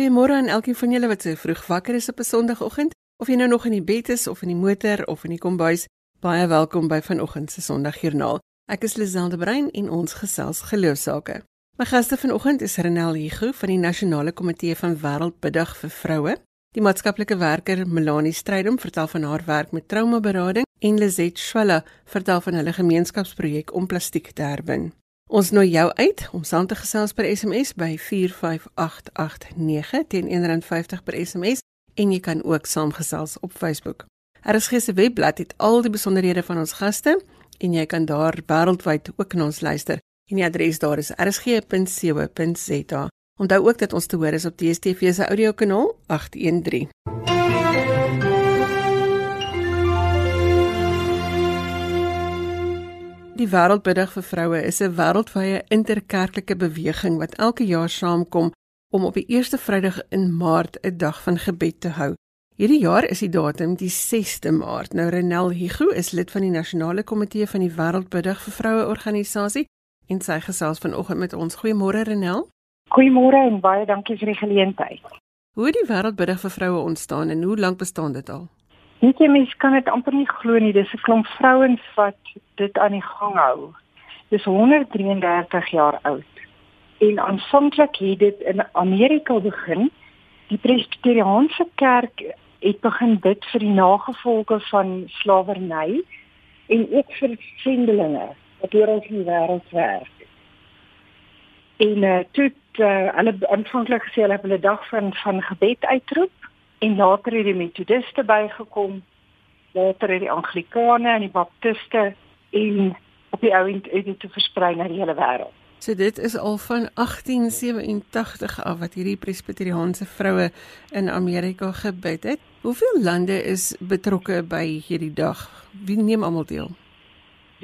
Goeiemôre aan elkeen van julle wat so vroeg wakker is op 'n Sondagoggend, of jy nou nog in die bed is of in die motor of in die kombuis. Baie welkom by vanoggend se Sondagjoernaal. Ek is Liselde Brein en ons gesels geloofsake. My gaste vanoggend is Renel Hugo van die Nasionale Komitee van Wêreldbiddag vir Vroue, die maatskaplike werker Melanie Strydom vertel van haar werk met traumaberading en Lizet Schwella vertel van hulle gemeenskapsprojek om plastiek te herwin. Ons nooi jou uit om saam te gesels per SMS by 45889 teen R1.50 per SMS en jy kan ook saamgesels op Facebook. RSG se webblad het al die besonderhede van ons gaste en jy kan daar wêreldwyd ook na ons luister. En die adres daar is rsg.co.za. Onthou ook dat ons te hoor is op DStv se audiokanaal 813. Die Wêreldbiddag vir Vroue is 'n wêreldwye interkerklike beweging wat elke jaar saamkom om op die eerste Vrydag in Maart 'n dag van gebed te hou. Hierdie jaar is die datum die 6de Maart. Nou Renel Higu is lid van die Nasionale Komitee van die Wêreldbiddag vir Vroue organisasie en sy gesels vanoggend met ons. Goeiemôre Renel. Goeiemôre en baie dankie vir die geleentheid. Hoe het die Wêreldbiddag vir Vroue ontstaan en hoe lank bestaan dit al? Weet jy mens kan dit amper nie glo nie. Dis 'n klomp vrouens wat dit aan die gang hou. Dis 133 jaar oud. En aanvanklik het dit in Amerika begin. Die Presbyteriaanse kerk het begin bid vir die nagevolge van slawerny en ook vir sendelinge wat oor die wêreld werk. En uh, toe uh, hulle aanvanklik gesê hulle het 'n dag van van gebed uitroep en later het die metodiste bygekom later het die anglikane en die baptiste en op die ouend het dit versprei na die hele wêreld So dit is al van 1887 af wat hierdie presbyteriaanse vroue in Amerika gebid het. Hoeveel lande is betrokke by hierdie dag? Wie neem almal deel?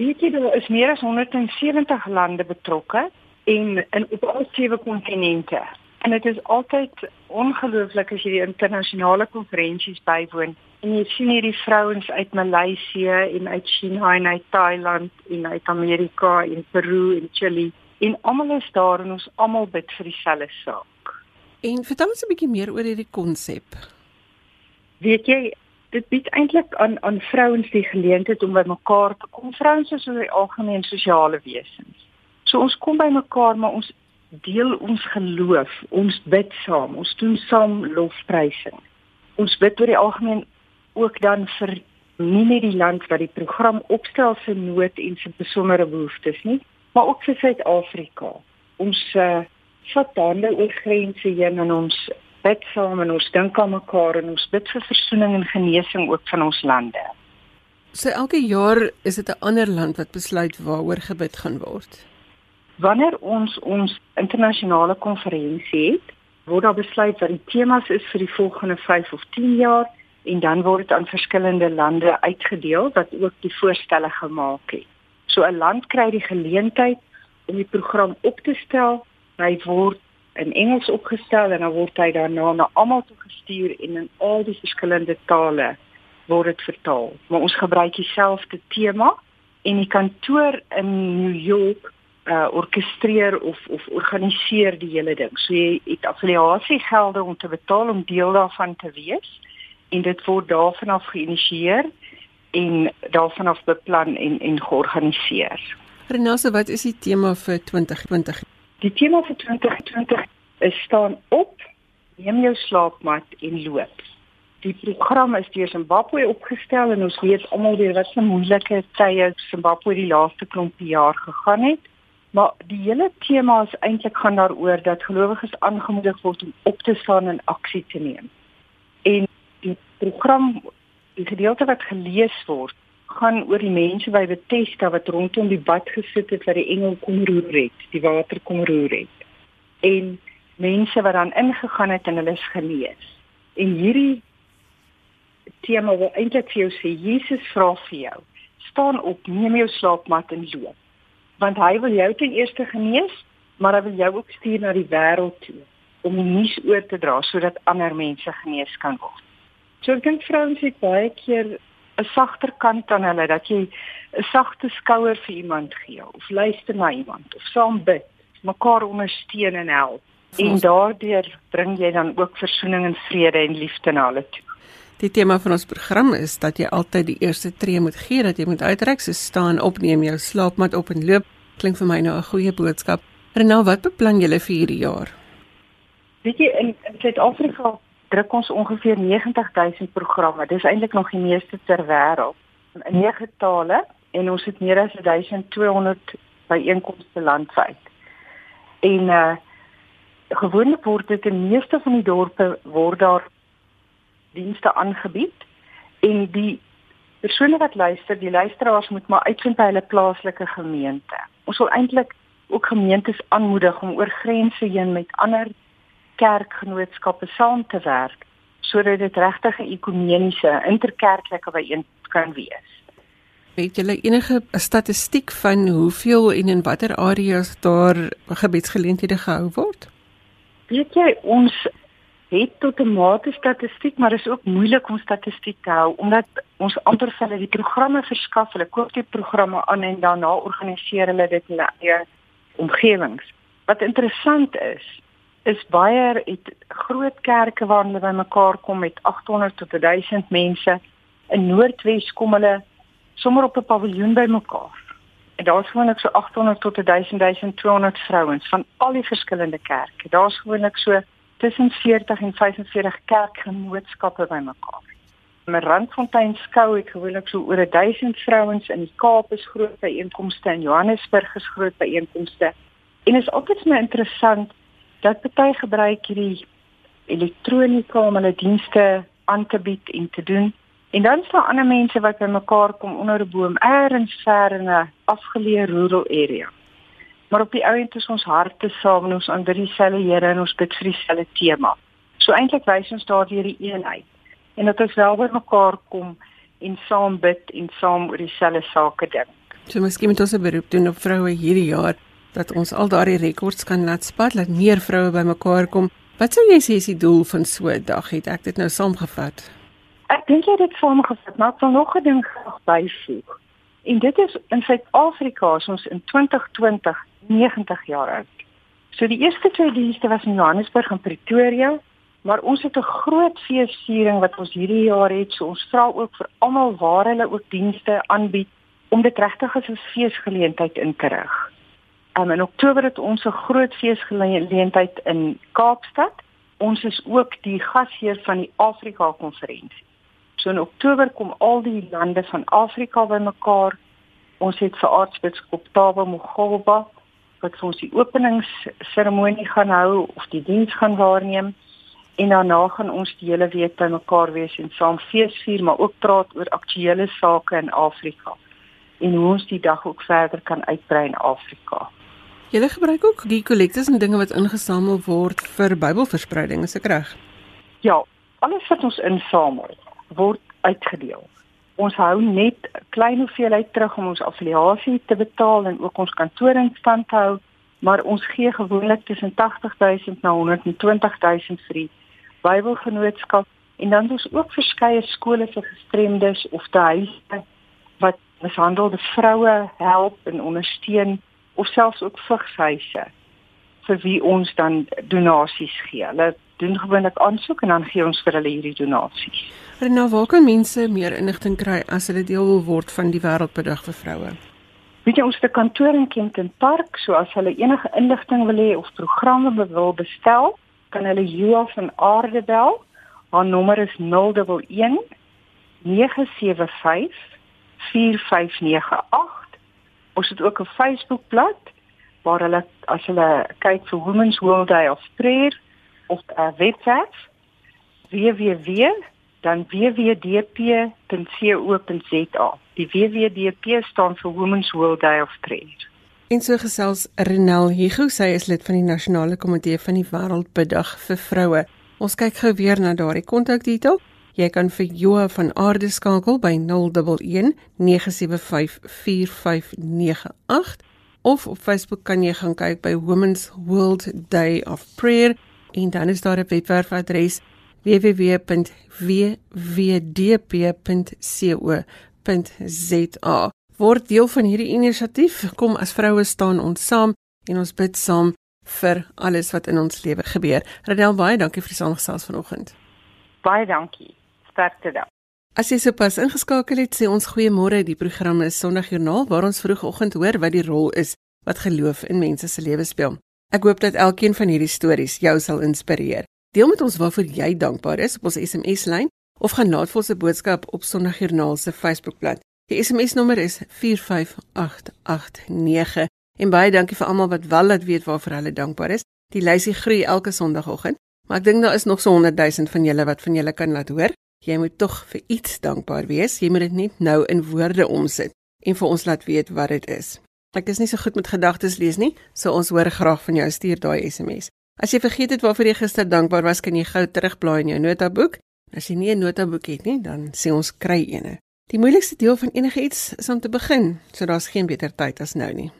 Weet jy daar is meer as 170 lande betrokke en in op al sewe kontinente. En dit is altyd ongelooflik as jy die internasionale konferensies bywoon en jy sien hierdie vrouens uit Maleisië en uit China en uit Thailand en uit Amerika en Peru en Chili en almal is daar en ons almal bid vir dieselfde saak. En vertel ons 'n bietjie meer oor hierdie konsep. Weet jy, dit bied eintlik aan aan vrouens die geleentheid om by mekaar te kom. Vrouens is oor die algemeen sosiale wesens. So ons kom by mekaar, maar ons deel ons geloof, ons bid saam, ons doen saam lofprysing. Ons bid oor die algemeen ook dan vir nie net die land wat die program opstel se nood en se besondere behoeftes nie, maar ook vir Suid-Afrika. Ons uh, vat hande oor grense heen en ons bid saam en ons dink aan mekaar en ons bid vir versoening en genesing ook van ons lande. So elke jaar is dit 'n ander land wat besluit waaroor gebid gaan word wanneer ons ons internasionale konferensie het, word daar besluit wat die temas is vir die volgende 5 of 10 jaar en dan word dit aan verskillende lande uitgedeel wat ook die voorstelle gemaak het. So 'n land kry die geleentheid om die program op te stel. Hy word in Engels opgestel en dan word hy daarna na almal toe gestuur en in al die verskillende tale word dit vertaal. Maar ons gebruik dieselfde tema en die kantoor in New York uh orkestreer of of organiseer die hele ding. So jy het affiliasiegelde om te betaal om deel daarvan te wees en dit word daarvan af geïnisieer en daarvan af beplan en en georganiseer. Renate, wat is die tema vir 2020? Die tema vir 2020 is staan op, neem jou slaapmat en loop. Die program is deur Zimbabwe opgestel en ons weet almal weer wat 'n moeilike tye Zimbabwe die laaste klomp jaar gegaan het. Maar die hele tema is eintlik gaan daaroor dat gelowiges aangemoedig word om op te staan en aksie te neem. En die program, die gedeelte wat gelees word, gaan oor die mense by Bethesda wat rondom die bad gesit het wat die engel kom roer het, die water kom roer het. En mense wat dan ingegaan het en hulle is genees. En hierdie tema wil eintlik vir jou sê Jesus vra vir jou, staan op, neem jou slaapmat en loop want hy wil jou ten eerste genees, maar hy wil jou ook stuur na die wêreld toe om die nuus oor te dra sodat ander mense genees kan word. So ek dink vrouens het baie keer 'n sagter kant aan hulle dat jy 'n sagte skouer vir iemand gee of luister na iemand of saam bid, mekaar ondersteun en help. en daardeur bring jy dan ook versoening en vrede en liefde na hulle toe. Die tema van ons program is dat jy altyd die eerste tree moet gee, dat jy moet uitreik, so staan, opneem jou slaapmat op en loop. Klink vir my nou 'n goeie boodskap. Renal, wat beplan julle vir hierdie jaar? Weet jy in Suid-Afrika druk ons ongeveer 90000 programme. Dis eintlik nog die meeste ter wêreld in nege tale en ons het meer as 1200 byeenkomste landwyd. En uh gewoonlik word dit in meeste van die dorpe word daar dienste aangebied en die persone wat luister, die luisteraars moet maar uitvind by hulle plaaslike gemeente. Ons wil eintlik ook gemeentes aanmoedig om oor grense heen met ander kerkgenootskappe saam te werk sodat dit regtig 'n ekumeniese interkerklike byeenkomste kan wees. Het julle enige statistiek van hoeveel en in watter areas daar gebedsgeleenthede gehou word? Weet jy ons het tot 'n mate statistiek, maar is ook moeilik om statistiek te hou omdat ons amper vir hulle die programme verskaf, hulle koop die programme aan en daarna organiseer hulle dit in hulle omgewings. Wat interessant is, is baie het groot kerke waar hulle bymekaar kom met 800 tot 1000 mense. In Noordwes kom hulle sommer op 'n paviljoen bymekaar. En daar's gewoonlik so 800 tot 1000 1200 vrouens van al die verskillende kerke. Daar's gewoonlik so tussen 40 en 45 kerkgenootskappe bymekaar. My Randfontein skou het gewoonlik so oor 1000 vrouens in die Kaap is groot byeenkomste en Johannesburg is groot byeenkomste. En is altyd my interessant dat party gebruik hierdie elektronika om hulle dienste aan te bied en te doen. En dan is daar ander mense wat bymekaar kom onder 'n boom, ergens ver in 'n afgeleë rural area. Maar op die ount is ons harte saam en ons aanbid dieselfde Here en ons bid vir dieselfde tema. So eintlik wys ons daardeur die eenheid en dat ons wel bymekaar kom en saam bid en saam oor dieselfde sake dink. So miskien moet ons 'n beroep doen op vroue hierdie jaar dat ons al daardie rekords kan laat spat, dat meer vroue bymekaar kom. Wat sou jy sê is die doel van so 'n dag? Het ek dit nou saamgevat? Ek dink jy het dit saamgevat, maar ek wil nog 'n ding graag byvoeg. En dit is in Suid-Afrika, ons in 2020 90 jaar oud. So die eerste twee dienste was in Johannesburg en Pretoria, maar ons het 'n groot feesviering wat ons hierdie jaar het. So ons vra ook vir almal waar hulle ook dienste aanbied om dit regtig as 'n feesgeleentheid in te rig. Um, in Oktober het ons 'n groot feesgeleentheid in Kaapstad. Ons is ook die gasheer van die Afrika konferensie. So in Oktober kom al die lande van Afrika bymekaar. Ons het vir aartsbiskop Tabo Mogolba wat vir ons die openingsseremonie gaan hou of die diens gaan waarneem en daarna gaan ons die hele week bymekaar wees en saam feesvier maar ook praat oor aktuelle sake in Afrika en hoe ons die dag ook verder kan uitbrei in Afrika. Julle gebruik ook die kollektes en dinge wat ingesamel word vir Bybelverspreiding, is ek reg? Ja, alles wat ons insamel word uitgedeel. Ons hou net 'n klein hoeveelheid terug om ons affiliasie te betaal en ook ons kantoor in stand te hou, maar ons gee gewoonlik tussen 80000 na 120000 vir die Bybelgenootskap en dan is ook verskeie skole vir gestremdes of te huise wat mishandelde vroue help en ondersteun of selfs ook vigshuise vir wie ons dan donasies gee. Hulle doen gewoonlik aansoek en dan gee ons vir hulle hierdie donasies. En nou waar kan mense meer inligting kry as hulle deel wil word van die wêreldbedag vir vroue? Weet jy ons het 'n kantoor in Kenton Park, so as hulle enige inligting wil hê of programme wil bestel, kan hulle Joa van Aarde bel. Haar nommer is 011 975 4598. Ons het ook 'n Facebookblad waar hulle as hulle kyk vir Women's World Day of Prayer 'n uh, webwerf www dan www.dp.co.za. Die www staan vir Women's World Day of Prayer. En so gesels Renel Hugo, sy is lid van die nasionale komitee van die Wêreldbedag vir vroue. Ons kyk gou weer na daardie kontakdetail. Jy kan vir Joa van Aarde skakel by 011 975 4598 of op Facebook kan jy gaan kyk by Women's World Day of Prayer en dan is daar 'n webwerfadres www.wwdp.co.za. Word deel van hierdie inisiatief. Kom as vroue staan ons saam en ons bid saam vir alles wat in ons lewe gebeur. Radel baie dankie vir die saamgesels vanoggend. Baie dankie. Sterkte dan. As jy sopas ingeskakel het, sê ons goeiemôre. Die program is Sondagjoernaal waar ons vroegoggend hoor wat die rol is wat geloof in mense se lewens speel. Ek hoop dat elkeen van hierdie stories jou sal inspireer. Deel met ons waarvoor jy dankbaar is op ons SMS-lyn of gaan laat vir ons 'n boodskap op Sondagjoernaal se Facebookblad. Die SMS-nommer is 45889 en baie dankie vir almal wat wel laat weet waarvoor hulle dankbaar is. Die lysie groei elke Sondagoggend, maar ek dink daar is nog so 100 000 van julle wat van julle kan laat hoor. Jy moet tog vir iets dankbaar wees. Jy moet dit net nou in woorde omsit en vir ons laat weet wat dit is. Ek is nie so goed met gedagtes lees nie, so ons hoor graag van jou. Stuur daai SMS. As jy vergeet het waarvoor jy gister dankbaar was, kan jy gou terugblaai in jou notaboek. As jy nie 'n notaboek het nie, dan sê ons kry eene. Die moeilikste deel van enige iets is om te begin, so daar's geen beter tyd as nou nie.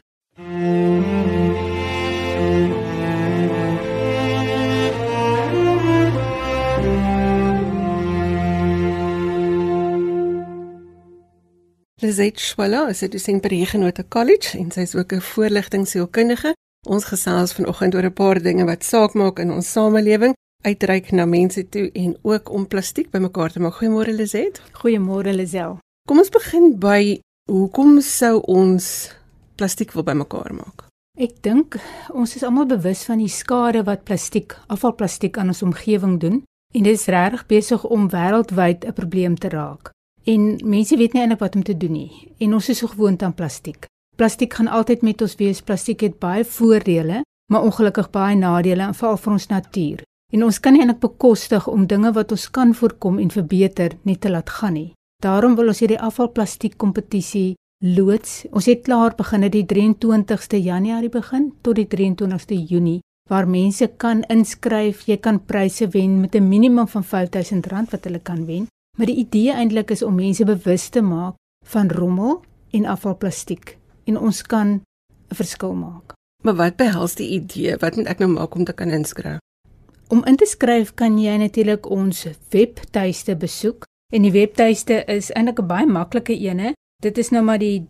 Lizet Schwalla is 'n dosent by Regenhoute College en sy is ook 'n voorligtingsielkundige. Ons gesels vanoggend oor 'n paar dinge wat saak maak in ons samelewing uitreik na mense toe en ook om plastiek bymekaar te maak. Goeiemôre Lizet. Goeiemôre Lisel. Kom ons begin by hoekom sou ons plastiek wil bymekaar maak? Ek dink ons is almal bewus van die skade wat plastiek, afvalplastiek aan ons omgewing doen en dit is regtig besig om wêreldwyd 'n probleem te raak. En mense weet nie eintlik wat om te doen nie en ons is so gewoond aan plastiek. Plastiek gaan altyd met ons wees. Plastiek het baie voordele, maar ongelukkig baie nadele en veral vir ons natuur. En ons kan nie eintlik bekostig om dinge wat ons kan voorkom en verbeter net te laat gaan nie. Daarom wil ons hierdie afvalplastiek kompetisie loods. Ons het klaar begin dit die 23ste Januarie begin tot die 23ste Junie waar mense kan inskryf, jy kan pryse wen met 'n minimum van R5000 wat hulle kan wen. Maar die idee eintlik is om mense bewus te maak van rommel en afvalplastiek en ons kan 'n verskil maak. Maar wat behels die idee? Wat moet ek nou maak om te kan inskryf? Om in te skryf kan jy natuurlik ons webtuiste besoek en die webtuiste is eintlik 'n baie maklike een. Dit is nou maar die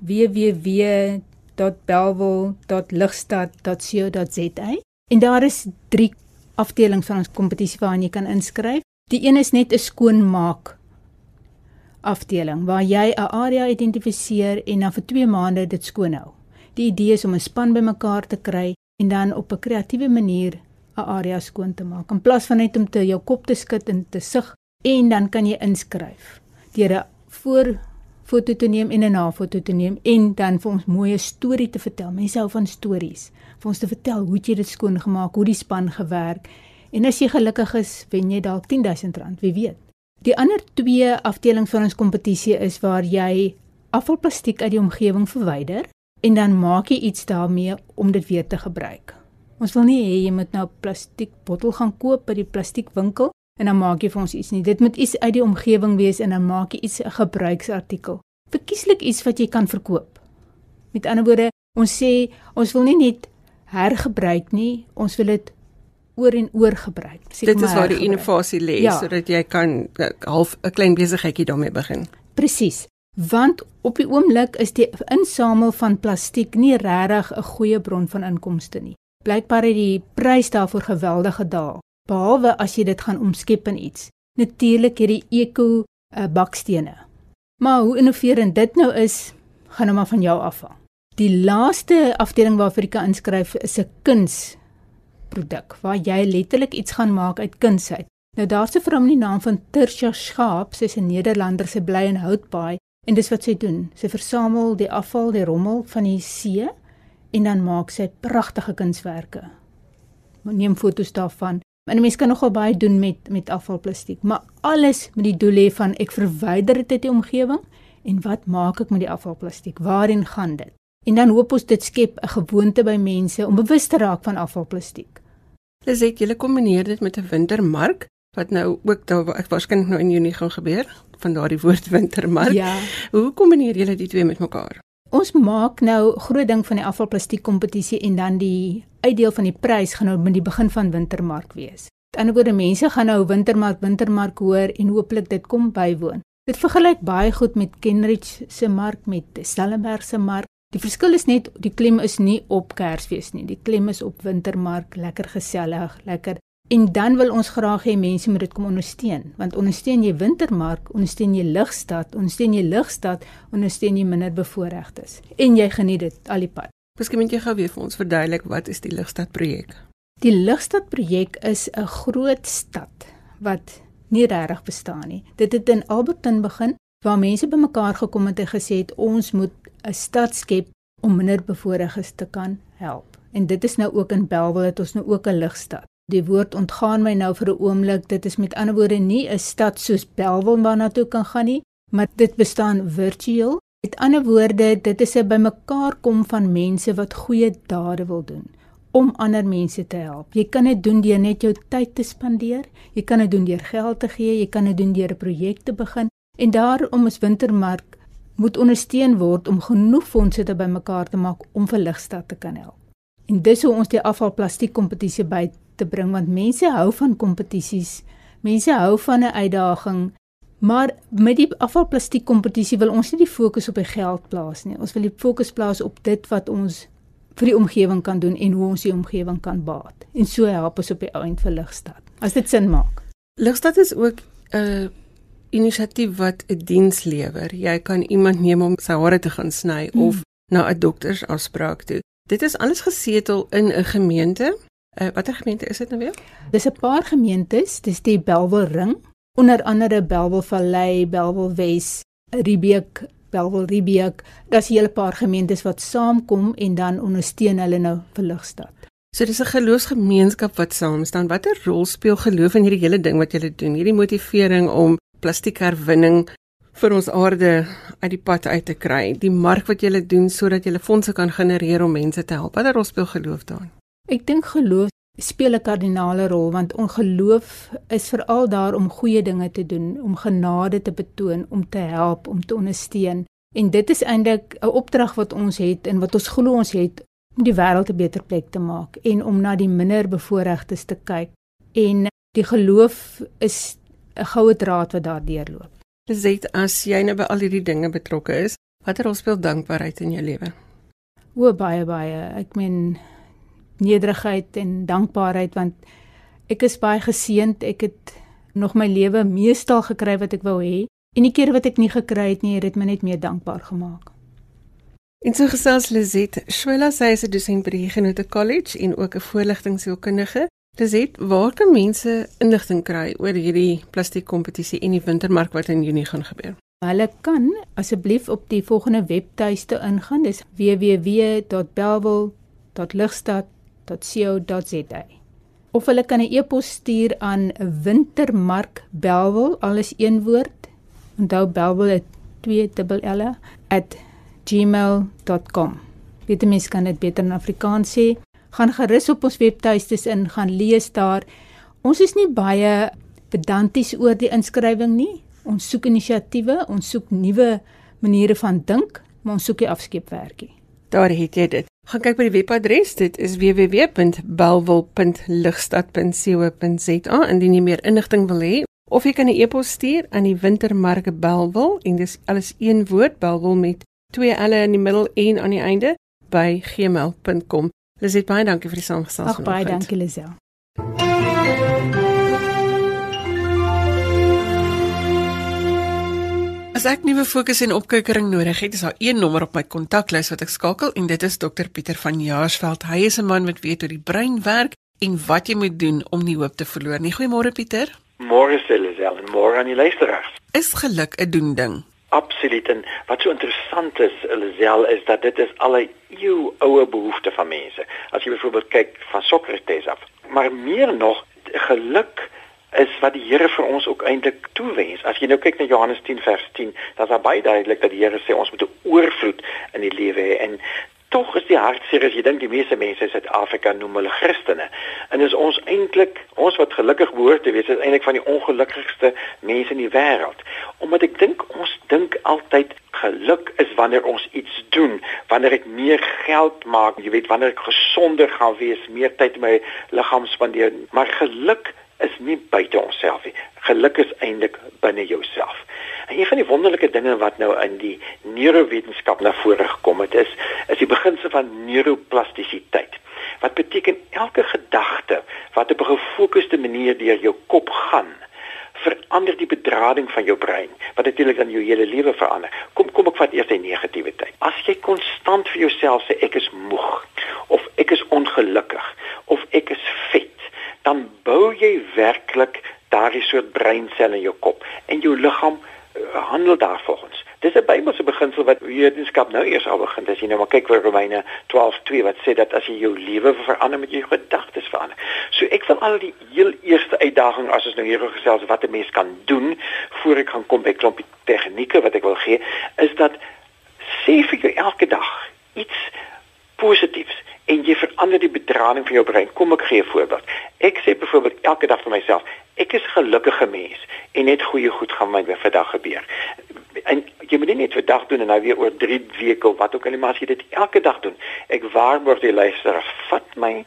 www.belwel.ligstad.co.za en daar is 3 afdelings van ons kompetisie waarna jy kan inskryf. Die een is net 'n skoonmaak afdeling waar jy 'n area identifiseer en dan vir 2 maande dit skoonhou. Die idee is om 'n span bymekaar te kry en dan op 'n kreatiewe manier 'n area skoon te maak. In plaas van net om te jou kop te skud en te sug en dan kan jy inskryf deur 'n voor foto te neem en 'n nafoto te neem en dan vir ons mooi 'n storie te vertel. Mense hou van stories. Vir ons te vertel hoe jy dit skoon gemaak, hoe die span gewerk. En as jy gelukkig is, wen jy dalk R10000, wie weet. Die ander twee afdelings van ons kompetisie is waar jy afvalplastiek uit die omgewing verwyder en dan maak jy iets daarmee om dit weer te gebruik. Ons wil nie hê jy moet nou 'n plastiek bottel gaan koop by die plastiekwinkel en dan maak jy vir ons iets nie. Dit moet iets uit die omgewing wees en dan maak jy iets 'n gebruiksartikel. Verkieslik iets wat jy kan verkoop. Met ander woorde, ons sê ons wil nie net hergebruik nie, ons wil dit oor en oor gebruik. Dit is waar die innovasie lê ja. sodat jy kan eh, half 'n klein besigheidjie daarmee begin. Presies. Want op die oomblik is die insamel van plastiek nie regtig 'n goeie bron van inkomste nie. Blykbaar het die prys daarvoor geweldig gedaal, behalwe as jy dit gaan omskep in iets. Natuurlik het die eko uh, bakstene. Maar hoe innoverend dit nou is, gaan nou maar van jou afhang. Die laaste afdeling waarvoor jy kan inskryf is 'n kunsproduk waar jy letterlik iets gaan maak uit kuns uit. Nou daar's 'n vrou met die naam van Tersia Schaap, sy's 'n Nederlander se bly in Houtbaai en dis wat sy doen. Sy versamel die afval, die rommel van die see en dan maak sy pragtige kunswerke. Neem foto's daarvan. En mense kan nogal baie doen met met afvalplastiek, maar alles met die doel hê van ek verwyder dit uit die omgewing en wat maak ek met die afvalplastiek? Waarheen gaan dit? En dan hoop ons dit skep 'n gewoonte by mense om bewus te raak van afvalplastiek. Dis ek julle kombineer dit met 'n wintermark wat nou ook daar ek waarskynlik nou in Junie gaan gebeur van daardie woord wintermark. Ja. Hoe kombineer julle die twee met mekaar? Ons maak nou groot ding van die afvalplastiek kompetisie en dan die uitdeel van die prys gaan nou met die begin van wintermark wees. Met ander woorde mense gaan nou wintermark wintermark hoor en hooplik dit kom bywoon. Dit vergelyk baie goed met Kenridge se mark met Stellenberg se mark Die verskil is net die klem is nie op Kersfees nie. Die klem is op Wintermark, lekker gesellig, lekker. En dan wil ons graag hê mense moet dit kom ondersteun, want ondersteun jy Wintermark, ondersteun jy Ligstad, ondersteun jy Ligstad, ondersteun jy minder bevoorregtes. En jy geniet dit al die pad. Miskien moet jy gou weer vir ons verduidelik wat is die Ligstad projek? Die Ligstad projek is 'n groot stad wat nie regtig bestaan nie. Dit het in Alberton begin waar mense bymekaar gekom het en gesê het ons moet 'n stad skep om minderbevoorregtes te kan help. En dit is nou ook in Bellville het ons nou ook 'n ligstad. Die woord ontgaan my nou vir 'n oomblik. Dit is met ander woorde nie 'n stad soos Bellville waarna toe kan gaan nie, maar dit bestaan virtueel. Met ander woorde, dit is 'n bymekaar kom van mense wat goeie dade wil doen om ander mense te help. Jy kan dit doen deur net jou tyd te spandeer. Jy kan dit doen deur geld te gee, jy kan dit doen deur 'n projek te begin. En daarom is Wintermark moet ondersteun word om genoeg fondse te bymekaar te maak om vir Ligstad te kan help. En dis hoe ons die afvalplastiek kompetisie by te bring want mense hou van kompetisies. Mense hou van 'n uitdaging. Maar met die afvalplastiek kompetisie wil ons nie die fokus op die geld plaas nie. Ons wil die fokus plaas op dit wat ons vir die omgewing kan doen en hoe ons die omgewing kan baat. En so help ons op die eind vir Ligstad. As dit sin maak. Ligstad is ook 'n uh inisiatief wat 'n diens lewer. Jy kan iemand neem om sy hare te gaan sny hmm. of na 'n doktersafspraak toe. Dit is alles gesetel in 'n gemeente. Uh, Watter gemeente is dit nou weer? Dis 'n paar gemeentes, dis die Belwel ring, onder andere Belwel Vallei, Belwel Wes, Riebeek, Belwel Riebeek. Daar's 'n hele paar gemeentes wat saamkom en dan ondersteun hulle nou vir Ligstad. So dis 'n geloofsgemeenskap wat saam staan. Watter rol speel geloof in hierdie hele ding wat julle doen? Hierdie motivering om plastiekherwinning vir ons aarde uit die pad uit te kry. Die mark wat julle doen sodat julle fondse kan genereer om mense te help. Watter rol speel geloof daarin? Ek dink geloof speel 'n kardinale rol want ongeloof is veral daar om goeie dinge te doen, om genade te betoon, om te help, om te ondersteun. En dit is eintlik 'n opdrag wat ons het en wat ons glo ons het om die wêreld 'n beter plek te maak en om na die minder bevoorregtes te kyk. En die geloof is 'n goue draad wat daar deurloop. Dis dit as jy nou by al hierdie dinge betrokke is, watter rol speel dankbaarheid in jou lewe? O baie baie. Ek meen nederigheid en dankbaarheid want ek is baie geseënd. Ek het nog my lewe meestal gekry wat ek wou hê. En die keer wat ek nie gekry het nie, het dit my net meer dankbaar gemaak. En so gesels Lizet, Shwela sê sy is 'n dosent by die Genote College en ook 'n voorligtingsielkundige. Lizet, waar kan mense inligting kry oor hierdie plastiekkompetisie en die wintermark wat in Junie gaan gebeur? Hulle kan asseblief op die volgende webtuiste ingaan. Dis www.belwel.ligstad.co.za. Of hulle kan 'n e-pos stuur aan wintermarkbelwel alles een woord. Onthou belwel het 2 dubbel L @gmail.com. Dit mens kan dit beter in Afrikaans sê gaan gerus op ons webtuistes in, gaan lees daar. Ons is nie baie pedanties oor die inskrywing nie. Ons soek inisiatiewe, ons soek nuwe maniere van dink, maar ons soek nie afskeepwerkie. Daar het jy dit. Gaan kyk by die webadres. Dit is www.belwel.ligstad.co.za indien jy meer inligting wil hê of jy kan 'n e-pos stuur aan die Wintermark Belwel en dis alles een woord Belwel met twee L'e in die middel en aan die einde by gmail.com. Liset baie dankie vir die saamgestel. Ag baie dankie Lisel. As ek nuwe fokus en opkykering nodig het, is daar een nommer op my kontaklys wat ek skakel en dit is dokter Pieter van Jaarsveld. Hy is 'n man wat weet hoe die brein werk en wat jy moet doen om nie hoop te verloor nie. Goeiemôre Pieter. Môre Lisel en môre aan die luisteraars. Is geluk 'n doen ding? Absoluut en wat so interessant is, Lisel, is dat dit is al 'n eeu oue behoefte van mense. As jy byvoorbeeld kyk van Sokrates af. Maar meer nog, geluk is wat die Here vir ons ook eintlik toewens. As jy nou kyk na Johannes 10 vers 10, dan is daar baie duidelik dat die Here sê ons moet 'n oorvloed in die lewe hê en tog is die hartseer as jy dink die meeste mense in Suid-Afrika noem hulle Christene. En is ons eintlik ons wat gelukkig behoort te wees, is eintlik van die ongelukkigste mense in die wêreld. Omdat ek dink ons dink altyd geluk is wanneer ons iets doen, wanneer ek meer geld maak, jy weet wanneer ek gesonder gaan wees, meer tyd in my liggaam spandeer, maar geluk is nie buite onsself nie. Geluk is eintlik binne jouself. En een van die wonderlike dinge wat nou in die neurowetenskap na vore gekom het is is die beginsel van neuroplastisiteit. Wat beteken elke gedagte wat op 'n gefokusde manier deur jou kop gaan, verander die bedrading van jou brein wat natuurlik dan jou hele lewe verander. Kom kom ek vat eers die negativiteit. As jy konstant vir jouself sê ek is moeg of ek is ongelukkig of ek is vet, dan bou jy werklik daardie soort breinselle in jou kop en jou liggaam handel daarvolgens. Dis 'n Bybelse beginsel wat wetenskap nou eers al begin. As jy nou maar kyk vir Romeine 12:2 wat sê dat as jy jou lewe verander met jou gedagtes verander. So ek wil al die heel eerste uitdaging as ons nou hier gesels wat 'n mens kan doen voor ek gaan kom by klompie tegnieke wat ek wil gee, is dat sê vir jou elke dag iets positiefs en jy verander die bedrading van jou brein. Kom ek gee 'n voorbeeld. Ek sê byvoorbeeld elke dag vir myself, ek is 'n gelukkige mens en net goeie goed gaan my vandag gebeur. En jy moet nie net vir dag doen en nou weer oor 3 weke of wat ook al, maar as jy dit elke dag doen. Ek waarborg die luisteraar, vat my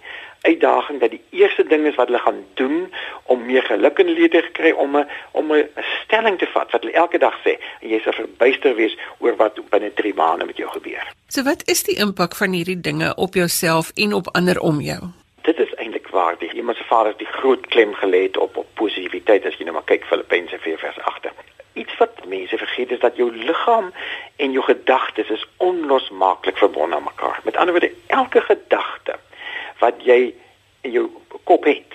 uitdaging dat die eerste ding is wat hulle gaan doen om meer geluk in lewe te kry om 'n om 'n stelling te vat wat hulle elke dag sê en jy sal verbuister wees oor wat binne 3 maande met jou gebeur. So wat is die impak van hierdie dinge op jouself en op ander om jou? Dit is eintlik waar die iemand se vader die groot klem gelê het op op positiwiteit as jy nou maar kyk Filippense 4 vers 8. Iets wat mense vergeet is dat jou liggaam en jou gedagtes is onlosmaaklik verbonde aan mekaar. Met ander woorde, elke gedagte wat jy in jou kop het,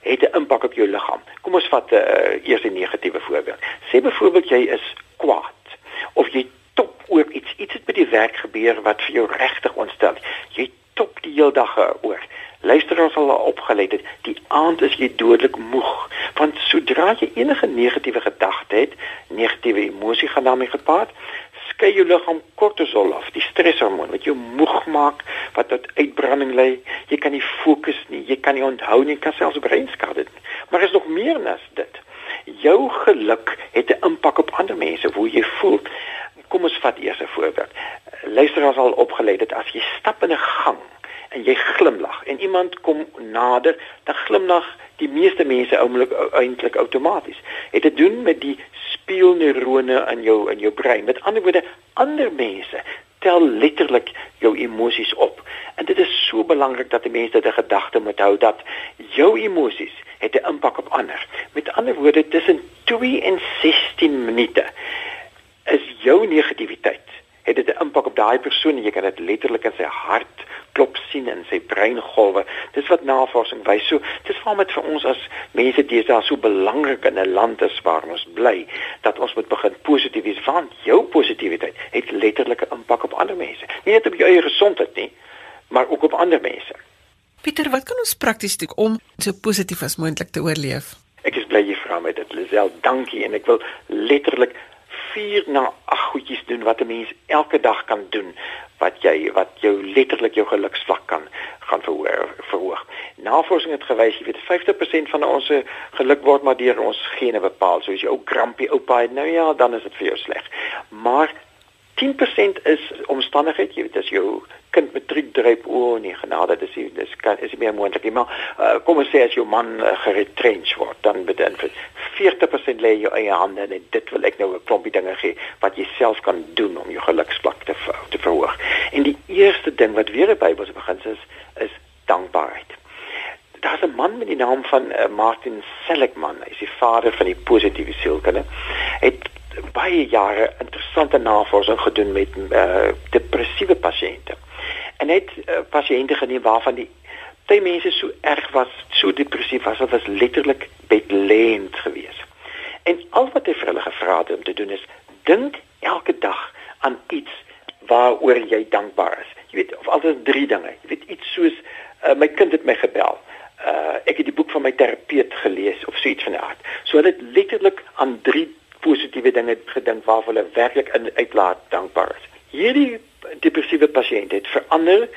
het 'n impak op jou liggaam. Kom ons vat 'n uh, eers 'n negatiewe voorbeeld. Sê byvoorbeeld jy is kwaad of jy top oor iets, iets het by die werk gebeur wat vir jou regtig ontstel. Jy top die hele dag oor. Luister ons al opgelet het, die aand is jy dodelik moeg, want sodra jy enige negatiewe gedagte het, negatiewe emosie gaan daarmee gepaard, skei jou liggaam kortisol af, die streshormoon wat jou moeg maak, wat tot uitbranding lei. Jy kan nie fokus nie, jy kan nie onthou nie, kan selfs breinskade doen. Maar is nog meer as dit. Jou geluk het 'n impak op ander mense, hoe jy voel. Kom ons vat eers 'n voorbeeld. Luister ons al opgelê dat as jy stap in 'n gang en jy glimlag en iemand kom nader, dan glimlag die meeste mense eintlik outomaties. Het te doen met die spieelneurone in jou in jou brein. Met ander woorde, ander mense tel letterlik jou emosies op. En dit is so belangrik dat die mense dit 'n gedagte moet hou dat jou emosies het 'n impak op ander. Met ander woorde, tussen 2 en 16 minute is jou negativiteit het dit 'n impak op daai persoon en jy kan dit letterlik in sy hart klop sien in sy breingolwe. Dis wat navorsing wys. So, dis waarom dit vir ons as mense deesdae so belangrik in 'n land is waar ons bly, dat ons moet begin positief wees want jou positiwiteit het letterlik 'n impak op ander mense. Nie net op jou eie gesondheid nie, maar ook op ander mense. Pieter, wat kan ons prakties doen om so positief as moontlik te oorleef? Ek is bly jy vra my dit, Lisel. Dankie en ek wil letterlik vier na ag goedjies doen wat 'n mens elke dag kan doen wat jy wat jou letterlik jou geluksvlak kan gaan verhoog. Navorsing het gewys jy weet 50% van ons geluk word maar deur ons gene bepaal. So as jy ou grumpy oupa het, nou ja, dan is dit vir jou sleg. Maar 10% is omstandigheid, jy weet as jou kind matriek dryp o oh, nee genade dis dis kan is nie meer moontlik nie maar uh, kom ons sê as jou man uh, geretrench word dan vir 40% lê jou eie hande en dit wil ek nou 'n klompie dinge gee wat jy self kan doen om jou geluksvlak te te verhoog. En die eerste ding wat weer by Bybelse begin is is dankbaarheid. Daar's 'n man met die naam van uh, Martin Seligman hy is die vader van die positiewe sielkunde. Het baie jare interessante navorsing gedoen met uh, depressiewe pasiënte en net uh, pasiënte geneem waarvan die baie mense so erg was, so depressief was, hulle was letterlik bedlend geweest. En al wat hy vir hulle gevra het om te doen is dink elke dag aan iets waaroor jy dankbaar is. Jy weet, of altyd drie dinge. Jy weet iets soos uh, my kind het my gebel. Uh, ek het die boek van my terapeut gelees of so iets van die aard. So hulle het letterlik aan drie positiewe dinge gedink waarvoor hulle werklik in uitlaat dankbaar is. Hierdie depressiewe pasiënt het verander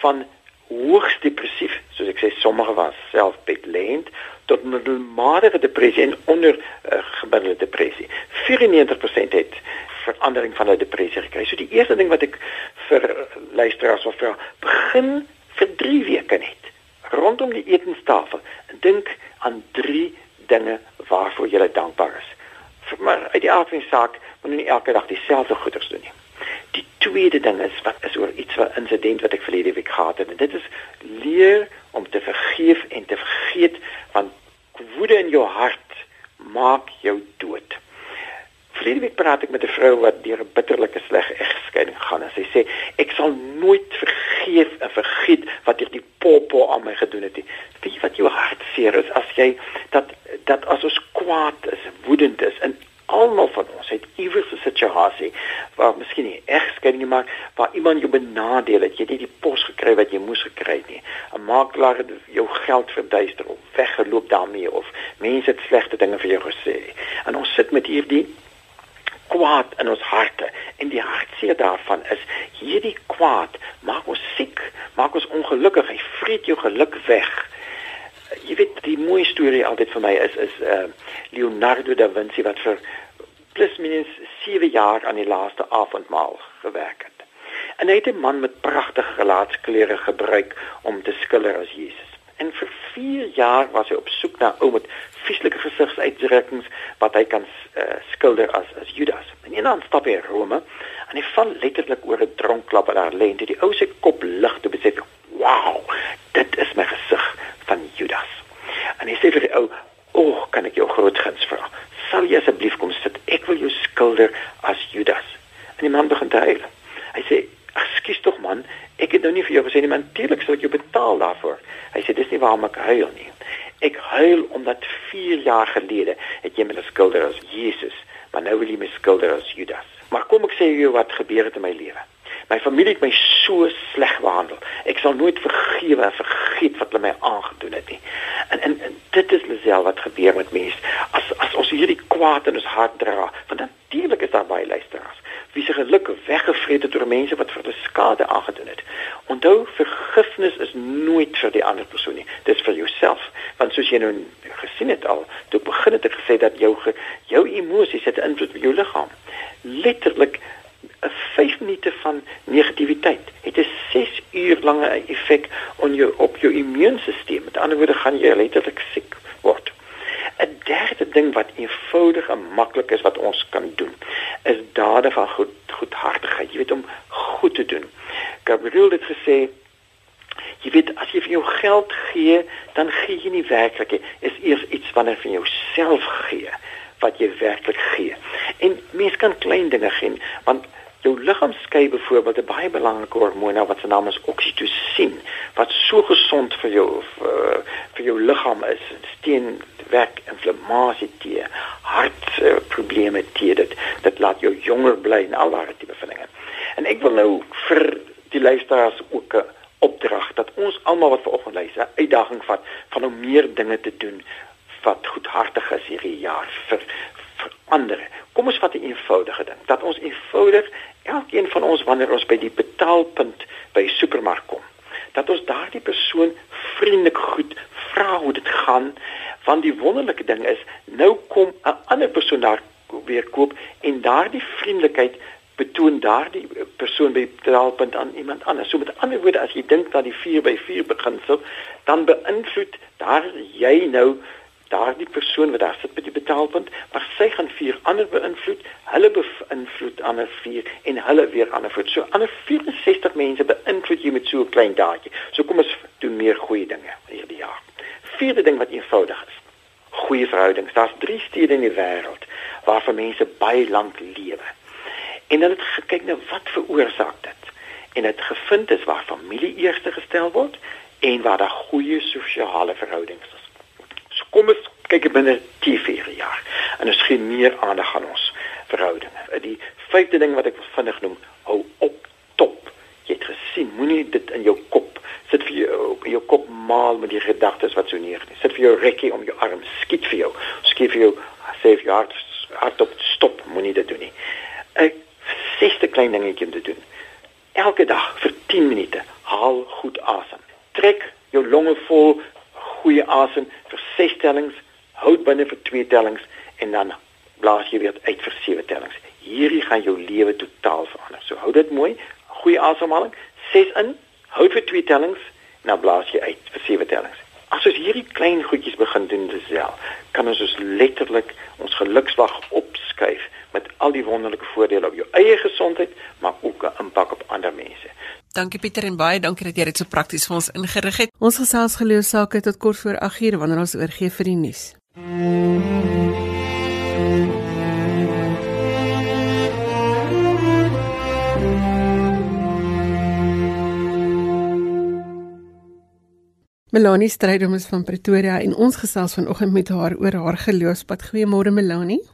van hoogs depressief, soos ek sê sommige was self bedlend tot middelmatige depressie en onder uh, gemiddelde depressie. 94% het verandering van hulle depressie gekry. So die eerste ding wat ek vir luisteraars wil vra, begin vir 3 weke net rondom die etenstafel. Dink aan 3 dinge waarvoor jy dankbaar is. Maar uit die aard van die saak moet nie elke dag dieselfde goeders doen nie. Die tweede ding is wat is oor iets wat insident wat ek verlede week gehad het en dit is leer om te vergeef en te vergeet want woede in jou hart maak jou dood. Verlede week praat ek met 'n vrou wat deur 'n bitterlike sleg egskeiding gaan en sy sê ek sal nooit vergeef en vergeet wat hierdie popo aan my gedoen het nie. Weet jy wat jou hart seer is as jy dat dat as ons kwaad is, woedend is en almal van ons het iewers 'n situasie waar miskien nie egskeiding gemaak waar iemand jou benadeel het jy het nie die pos gekry wat jy moes gekry het nie 'n makelaar het jou geld verduister of weggeloop daarmee of mense het slegte dinge vir jou gesê en ons sit met hierdie kwaad in ons harte en die hartseer daarvan is hierdie kwaad maak ons siek maak ons ongelukkig hy vreet jou geluk weg jy weet die mooi storie altyd vir my is is uh, Leonardo da Vinci wat vir plus minus 7 jaar aan die laaste avondmaal gewerk het. En hy het 'n man met pragtige gelaatsklere gebruik om te skilder as Jesus. En vir 4 jaar was hy op soek na ou met vieslike gesigsuitdrukkings wat hy kan uh, skilder as as Judas. En eendag stap hy in Rome en hy val letterlik oor 'n dronkklap daar lê en die ou se kop lig te besef. Wow, dit is my gesig van Judas. En hy sê vir die ou, "O, oh, kan ek jou groot guns vra? Sal jy asseblief kom sit? Ek wil jou skilder as Judas." En die man begin huil. Hy sê, "Ekskuus tog man, ek het nou nie vir jou gesê nie, maar natuurlik sal ek jou betaal daarvoor." Hy sê, "Dis nie waarom ek huil nie. Ek huil omdat 4 jaar gelede het jy my geskilder as Jesus, maar nou wil jy my skilder as Judas." Maar kom ek sê jou wat gebeur het in my lewe. My familie het my so sleg behandel. Ek sal nooit vergewe en vergeet wat hulle my aangedoen het nie. En, en en dit is lesel wat gebeur met mense as as ons hierdie kwaad in ons hart dra. Want natuurlik is daar baie luisteraars wie se geluk weggevreet het deur mense wat vir hulle skade aangedoen het. Onthou vergifnis is nooit vir die ander persoon nie. Dit is vir jouself. Want soos jy nou gesien het al, toe begin ek gesê dat jou jou emosies het invloed op jou liggaam. Letterlik 'n 5 minute van negativiteit het 'n 6 uur lange effek op jou op jou immuunstelsel. Met ander woorde gaan jy letterlik siek word. 'n Derde ding wat eenvoudig en maklik is wat ons kan doen, is dade van goed goedhartigheid. Jy weet om goed te doen. Gabriel het gesê Jy weet as jy vir jou geld gee, dan gee jy nie werklik nie. Is eers iets wanneer jy vir jouself gee wat jy werklik gee. En mens kan klein dinge gee want jou liggaam skei byvoorbeeld 'n baie belangrike hormoon wat se naam is oksitosien wat so gesond vir jou vir, eh, vir jou liggaam is. Steen werk inflammasie te, hartprobleme uh, te dit dit laat jou jonger bly en al daardie tipe van dinge. En ek wil nou vir die luisteraars ook 'n opdrag dat ons almal wat vanoggend luister, uitdaging vat van om meer dinge te doen wat goedhartig is hierdie jaar vir ander. Kom ons vat 'n eenvoudige ding. Dat ons eenvoudig elkeen van ons wanneer ons by die betaalpunt by die supermark kom, dat ons daardie persoon vriendelik goed vra hoe dit gaan, want die wonderlike ding is, nou kom 'n ander persoon daar weer koop en daardie vriendelikheid betoon daardie persoon by betaalpunt aan iemand anders. So met ander woorde, as jy dink dat die 4 by 4 beginsel, dan beïnvloed daar jy nou daardie persoon wat daar sit by die betaalpunt, maar sy gaan vier ander beïnvloed, hulle beïnvloed ander vier en hulle weer ander voet. So ander 64 mense beïnvloed jy met so 'n klein daadjie. So kom ons doen meer goeie dinge hierdie jaar. Vierde ding wat eenvoudig is. Goeie verhoudings. Daar's drie stede in die wêreld waar mense baie lank lewe. En hulle het gekyk na wat veroorsaak dit. En dit gevind is waar familie eerste gestel word en waar daar goeie sosiale verhoudings is. Kom ons kyk binne 10 jaar en ons gee meer aandag aan ons verhoudinge. Die vyfde ding wat ek vinnig noem, hou op top. Jy het gesien, moenie dit in jou kop sit vir jou in jou kop maal met die gedagtes wat so neer. Sit vir jou rekkie om jou arm, skiet vir jou. Skiet vir jou sê vir jou hart, hart op stop, moenie dit doen nie. 'n Sesde klein dingetjie om te doen. Elke dag vir 10 minute haal goed asem. Trek jou longe vol goeie asem vir 6 tellings, hou binne vir 2 tellings en dan blaas jy weer uit vir 7 tellings. Hierdie gaan jou lewe totaal verander. So hou dit mooi, goeie asemhaling, 6 in, hou vir 2 tellings en dan blaas jy uit vir 7 tellings. as ons hierdie klein goedjies begin doen self, kan ons ons letterlik ons gelukswag opskuif met al die wonderlike voordele op jou eie gesondheid, maar ook 'n impak op ander mense. Dankie Pieter en baie dankie dat jy dit so prakties vir ons ingerig het. Ons gesels geloofsaake tot kort voor 8uur wanneer ons oorgee vir die nuus. Melanie Strydom is van Pretoria en ons gesels vanoggend met haar oor haar geloofspad. Goeiemôre Melanie.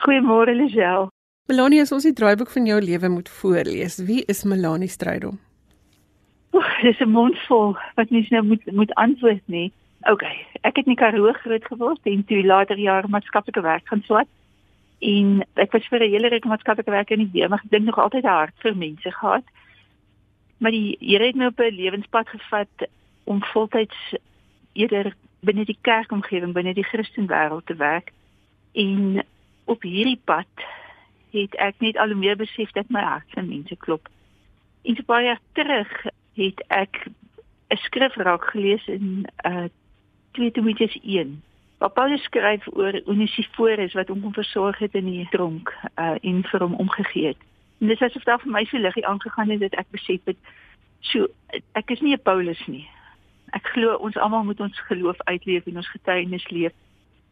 Goeiemôre Lisel. Melanie, as ons die draaiboek van jou lewe moet voorlees, wie is Melanie Strydom? Dis 'n mondvol wat mens nou moet moet antwoord nie. OK, ek het in Karoo groot geword en toe later jare maatskaplike werk gaan swat. En ek was vir 'n hele ruk maatskaplike werk in die weermag. Ek dink nog altyd hard vir mense gehad. Maar die Here het my op 'n lewenspad gevat om voltyds eerder binne die kerkomgewing, binne die Christenwêreld te werk. En op hierdie pad het ek net al hoe meer besef dat my hart vir mense klop. En so baie terug het ek 'n skrif raak gelees in uh 2 Timoteus 1. Waar Paulus skryf oor Onesiforus wat hom versorg het in die tronk uh en vir hom omgegee het. En dis asof daar vir my so liggie aangegaan het dat ek besef het so ek is nie 'n Paulus nie. Ek glo ons almal moet ons geloof uitleef en ons getuienis leef.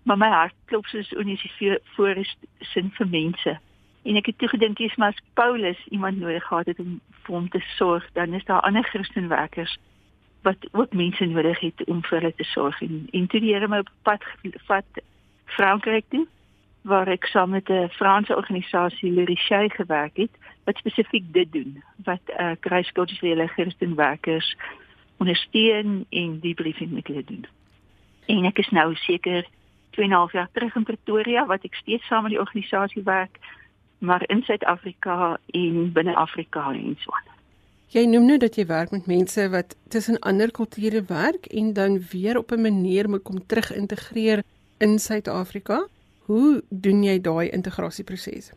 Maar my hart klop soos Onesiforus sin vir mense. En ek het toe gedink jy's maar as Paulus iemand nodig gehad het om vir hom te sorg, dan is daar ander Christenwerkers wat ook mense nodig het om vir hulle te sorg en en toe die Here my op pad vat Frankryk toe waar ek saam met 'n Franse organisasie Leriche gewerk het wat spesifiek dit doen wat eh uh, kruiskulturele Christenwerkers ondersteun en die briefing met hulle doen. En ek is nou seker 2,5 jaar terug in Pretoria wat ek steeds saam met die organisasie werk maar in Suid-Afrika en binne Afrika en so aan. Jy noem nou dat jy werk met mense wat tussen ander kulture werk en dan weer op 'n manier moet kom terug integreer in Suid-Afrika. Hoe doen jy daai integrasieproses?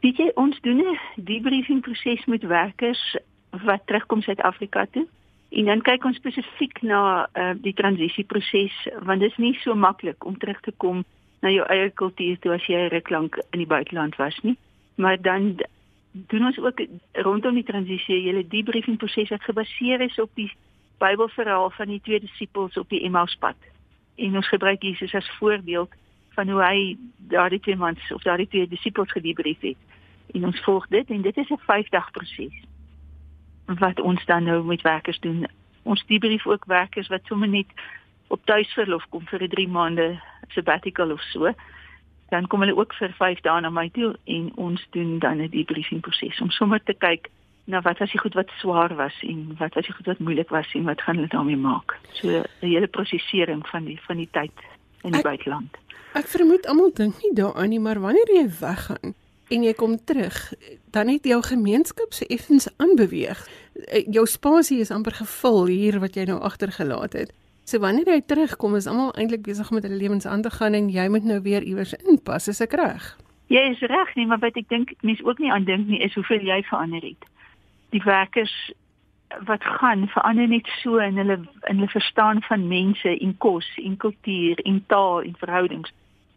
Weet jy ons doen 'n debriefing proses met werkers wat terugkom Suid-Afrika toe. En dan kyk ons spesifiek na uh, die transisieproses want dit is nie so maklik om terug te kom na jou eie kultuur toe as jy ruk lank in die buiteland was nie. Maar dan doen ons ook rondom die transisie hele debriefing proses wat gebaseer is op die Bybelverhaal van die twee disippels op die Emmauspad. En ons gebruik Jesus as voorbeeld van hoe hy daardie twee mans of daardie twee disippels gedebrief het. En ons volg dit en dit is 'n 5-dag proses wat ons dan nou met werkers doen. Ons debrief ook werkers wat sommer net op tuisverlof kom vir 'n 3 maande sabbatical of so, dan kom hulle ook vir 5 dae na my toe en ons doen dan 'n debriefing proses om sommer te kyk na wat was die goed wat swaar was en wat was die goed wat moeilik was en wat gaan hulle daarmee maak. So 'n hele prosesering van die van die tyd in die ek, buiteland. Ek vermoed almal dink nie daaraan nie, maar wanneer jy weggaan en jy kom terug, dan het jou gemeenskap se effens aanbeweeg. Eh, jou spasie is amper gevul hier wat jy nou agtergelaat het. So wanneer jy terugkom is almal eintlik besig met hulle lewens aan te gaan en jy moet nou weer iewers inpas, is ek reg? Jy is reg nie, maar wat ek dink mense ook nie aan dink nie is hoeveel jy verander het. Die werkers wat gaan verander net so in hulle in hulle verstaan van mense en kos en kultuur en taal en verhoudings.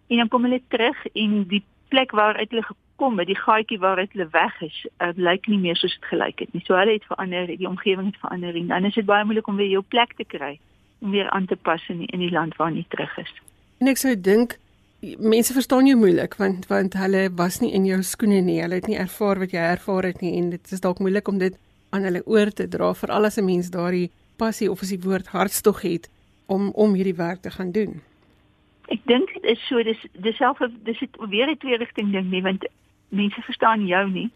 En dan kom hulle terug en die plek waar uit hulle gekom het, die gaatjie waar hulle weg is, uh, lyk nie meer soos dit gelyk het nie. So hulle het verander, die omgewing het verander en dan is dit baie moeilik om weer jou plek te kry om weer aan te pas in die, in die land waar jy terug is. En ek sou dink mense verstaan jou moeilik want want hulle was nie in jou skoene nie. Hulle het nie ervaar wat jy ervaar het nie en dit is dalk moeilik om dit aan hulle oor te dra vir al die mense daardie passie of as die woord hartstog het om om hierdie werk te gaan doen. Ek dink dit is so dis dieselfde dis het weer 'n twee rigting ding nie want mense verstaan jou nie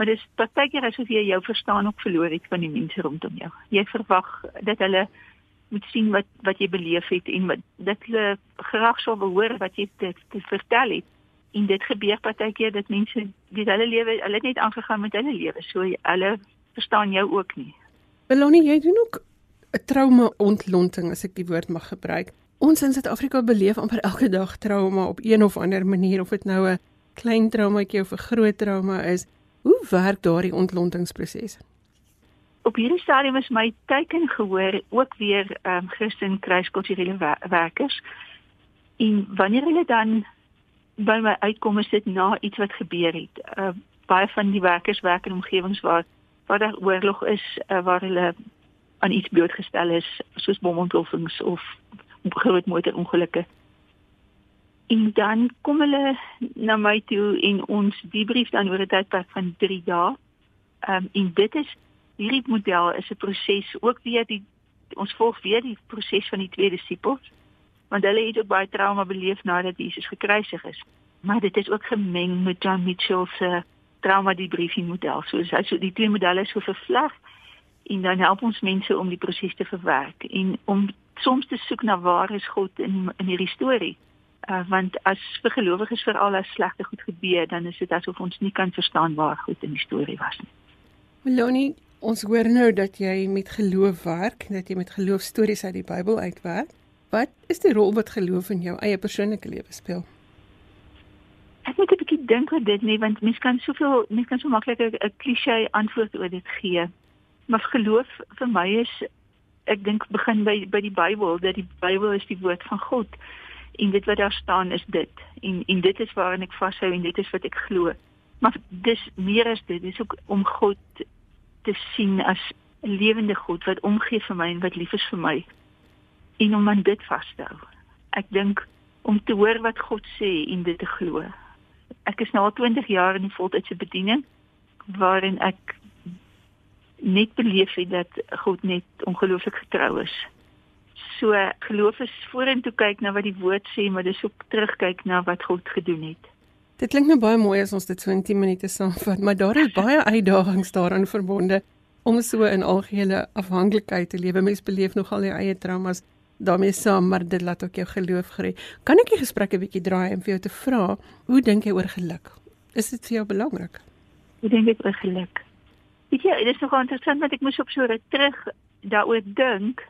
maar dis partykeer asof jy jou verstaan ook verloor het van die mense rondom jou. Jy verwag dat hulle moet sien wat wat jy beleef het en wat dit hulle graag sou wil hoor wat jy te, te vertel het. En dit gebeur partykeer dat mense die hulle lewe, hulle het net aangegaan met hulle lewe, so hulle verstaan jou ook nie. Belonie, jy doen ook 'n trauma ontlonting as ek die woord mag gebruik. Ons in Suid-Afrika beleef amper elke dag trauma op een of ander manier of dit nou 'n klein traumaatjie of 'n groot trauma is. Hoe werk daardie ontlontingsproses? Op hierdie stadium is my teken gehoor ook weer ehm um, Christen kruiskulturele werkers. En wanneer hulle dan by my uitkom is dit na iets wat gebeur het. Uh baie van die werkers werk in omgewings waar waar daar oorlog is, uh, waar hulle aan iets blootgestel is, soos bomontploffings of groot motorongelukke. En dan kom hulle na my toe en ons debrief dan oor 'n tydperk van 3 dae. Ehm um, en dit is hierdie model is 'n proses ook weer die ons volg weer die proses van die twee disippels want hulle het ook baie trauma beleef nadat Jesus gekruisig is. Maar dit is ook gemeng met John Mitchell se trauma debriefing model. So as so die twee modelle so vervleg en dan help ons mense om die proses te verwerk en om soms te soek na waar is God in in hierdie storie. Uh, want as vir gelowiges veral as slegte goed gebeur, dan is dit asof ons nie kan verstaan waar goed in die storie was nie. Melonie, ons hoor nou dat jy met geloof werk, dat jy met geloofstories uit die Bybel uitwerk. Wat is die rol wat geloof in jou eie persoonlike lewe speel? Ek moet 'n bietjie dink oor dit nie, want mens kan soveel, mens kan so maklik 'n klise antwoord oor dit gee. Maar geloof vir my is ek dink begin by by die Bybel, dat die Bybel is die woord van God en dit wat daar staan is dit. En en dit is waarin ek vashou en dit is wat ek glo. Maar dis meer as dit, dis ook om God te sien as 'n lewende God wat omgee vir my en wat lief is vir my en om aan dit vas te hou. Ek dink om te hoor wat God sê en dit te glo. Ek is nou al 20 jaar in die voltydse bediening waarin ek net beleef het dat God net ongelooflik getrou is. So geloof is vorentoe kyk na wat die woord sê, maar dis ook terugkyk na wat God gedoen het. Dit klink nou baie mooi as ons dit so in 10 minute saamvat, maar daar is baie uitdagings daaraan verbonde om so in algehele afhanklikheid te lewe. Mens beleef nogal jou eie traumas daarmee saam, maar dit laat ook jou geloof groei. Kan ek die gesprek 'n bietjie draai en vir jou te vra, hoe dink jy oor geluk? Is dit vir jou belangrik? Ek dink dit oor geluk. Weet jy, dit is nogal interessant want ek moes op so ruk terug daaroor dink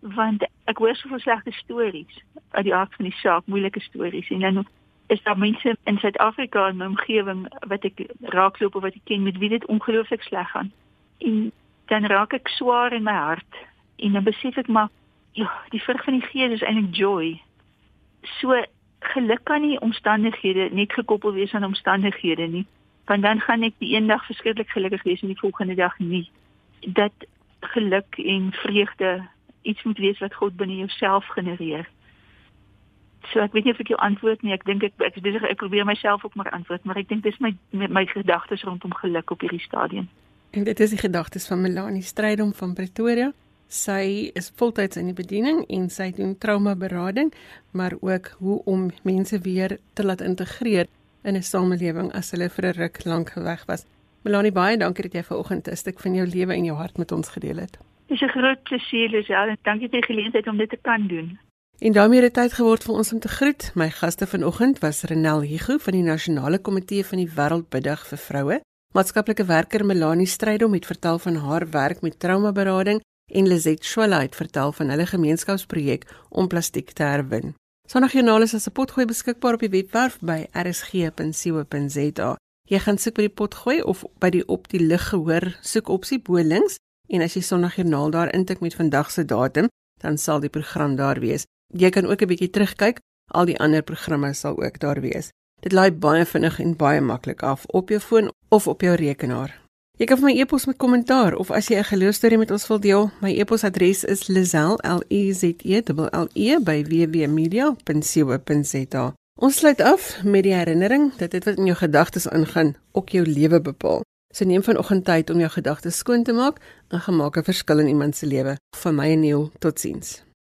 want ek hoor soveel slegte stories uit die aard van die saak, moeilike stories en dan is daar mense in Suid-Afrika in my omgewing wat ek raakloop of wat ek ken met wie dit ongelooflik sleg gaan. En dan raak ek swaar in my hart en dan besef ek maar ja, die vrug van die gees is eintlik joy. So geluk kan nie omstandighede net gekoppel wees aan omstandighede nie. Want dan gaan ek die eendag verskriklik gelukkig wees en die volgende dag nie. Dat geluk en vreugde iets moet wees wat God binne jouself genereer. So ek weet nie of ek jou antwoord nie. Ek dink ek ek is besig ek probeer myself ook maar antwoord, maar ek dink dis my my, my gedagtes rondom geluk op hierdie stadium. En dit is die gedagtes van Melanie Strydom van Pretoria. Sy is voltyds in die bediening en sy doen traumaberading, maar ook hoe om mense weer te laat integreer in 'n samelewing as hulle vir 'n ruk lank weg was. Melanie, baie dankie dat jy vanoggend 'n stuk van jou lewe en jou hart met ons gedeel het. Dis 'n groot plesier, Lisel, en dankie vir die geleentheid om dit te kan doen. En daarmee het tyd geword vir ons om te groet. My gaste vanoggend was Renel Higu van die Nasionale Komitee van die Wêreldbiddag vir Vroue, maatskaplike werker Melanie Strydom het vertel van haar werk met traumaberading en Lizet Schwalite vertel van hulle gemeenskapsprojek om plastiek te herwin. Sondagjoernaal is as 'n potgooi beskikbaar op die webwerf by rsg.co.za. Jy gaan soek by die potgooi of by die op die lig gehoor soek opsie bo links en as jy Sondagjoernaal daar intik met vandag se datum, dan sal die program daar wees. Jy kan ook 'n bietjie terugkyk, al die ander programme sal ook daar wees. Dit laai baie vinnig en baie maklik af op jou foon of op jou rekenaar. Jy kan vir my e-pos met kommentaar of as jy 'n geloostorie met ons wil deel, my e-posadres is lazel.le by www.media.co.za. Ons sluit af met die herinnering dat dit wat in jou gedagtes aangaan, ook jou lewe bepaal. So neem vanoggend tyd om jou gedagtes skoon te maak en gemaak 'n verskil in iemand se lewe. Vir my en jou, totsiens.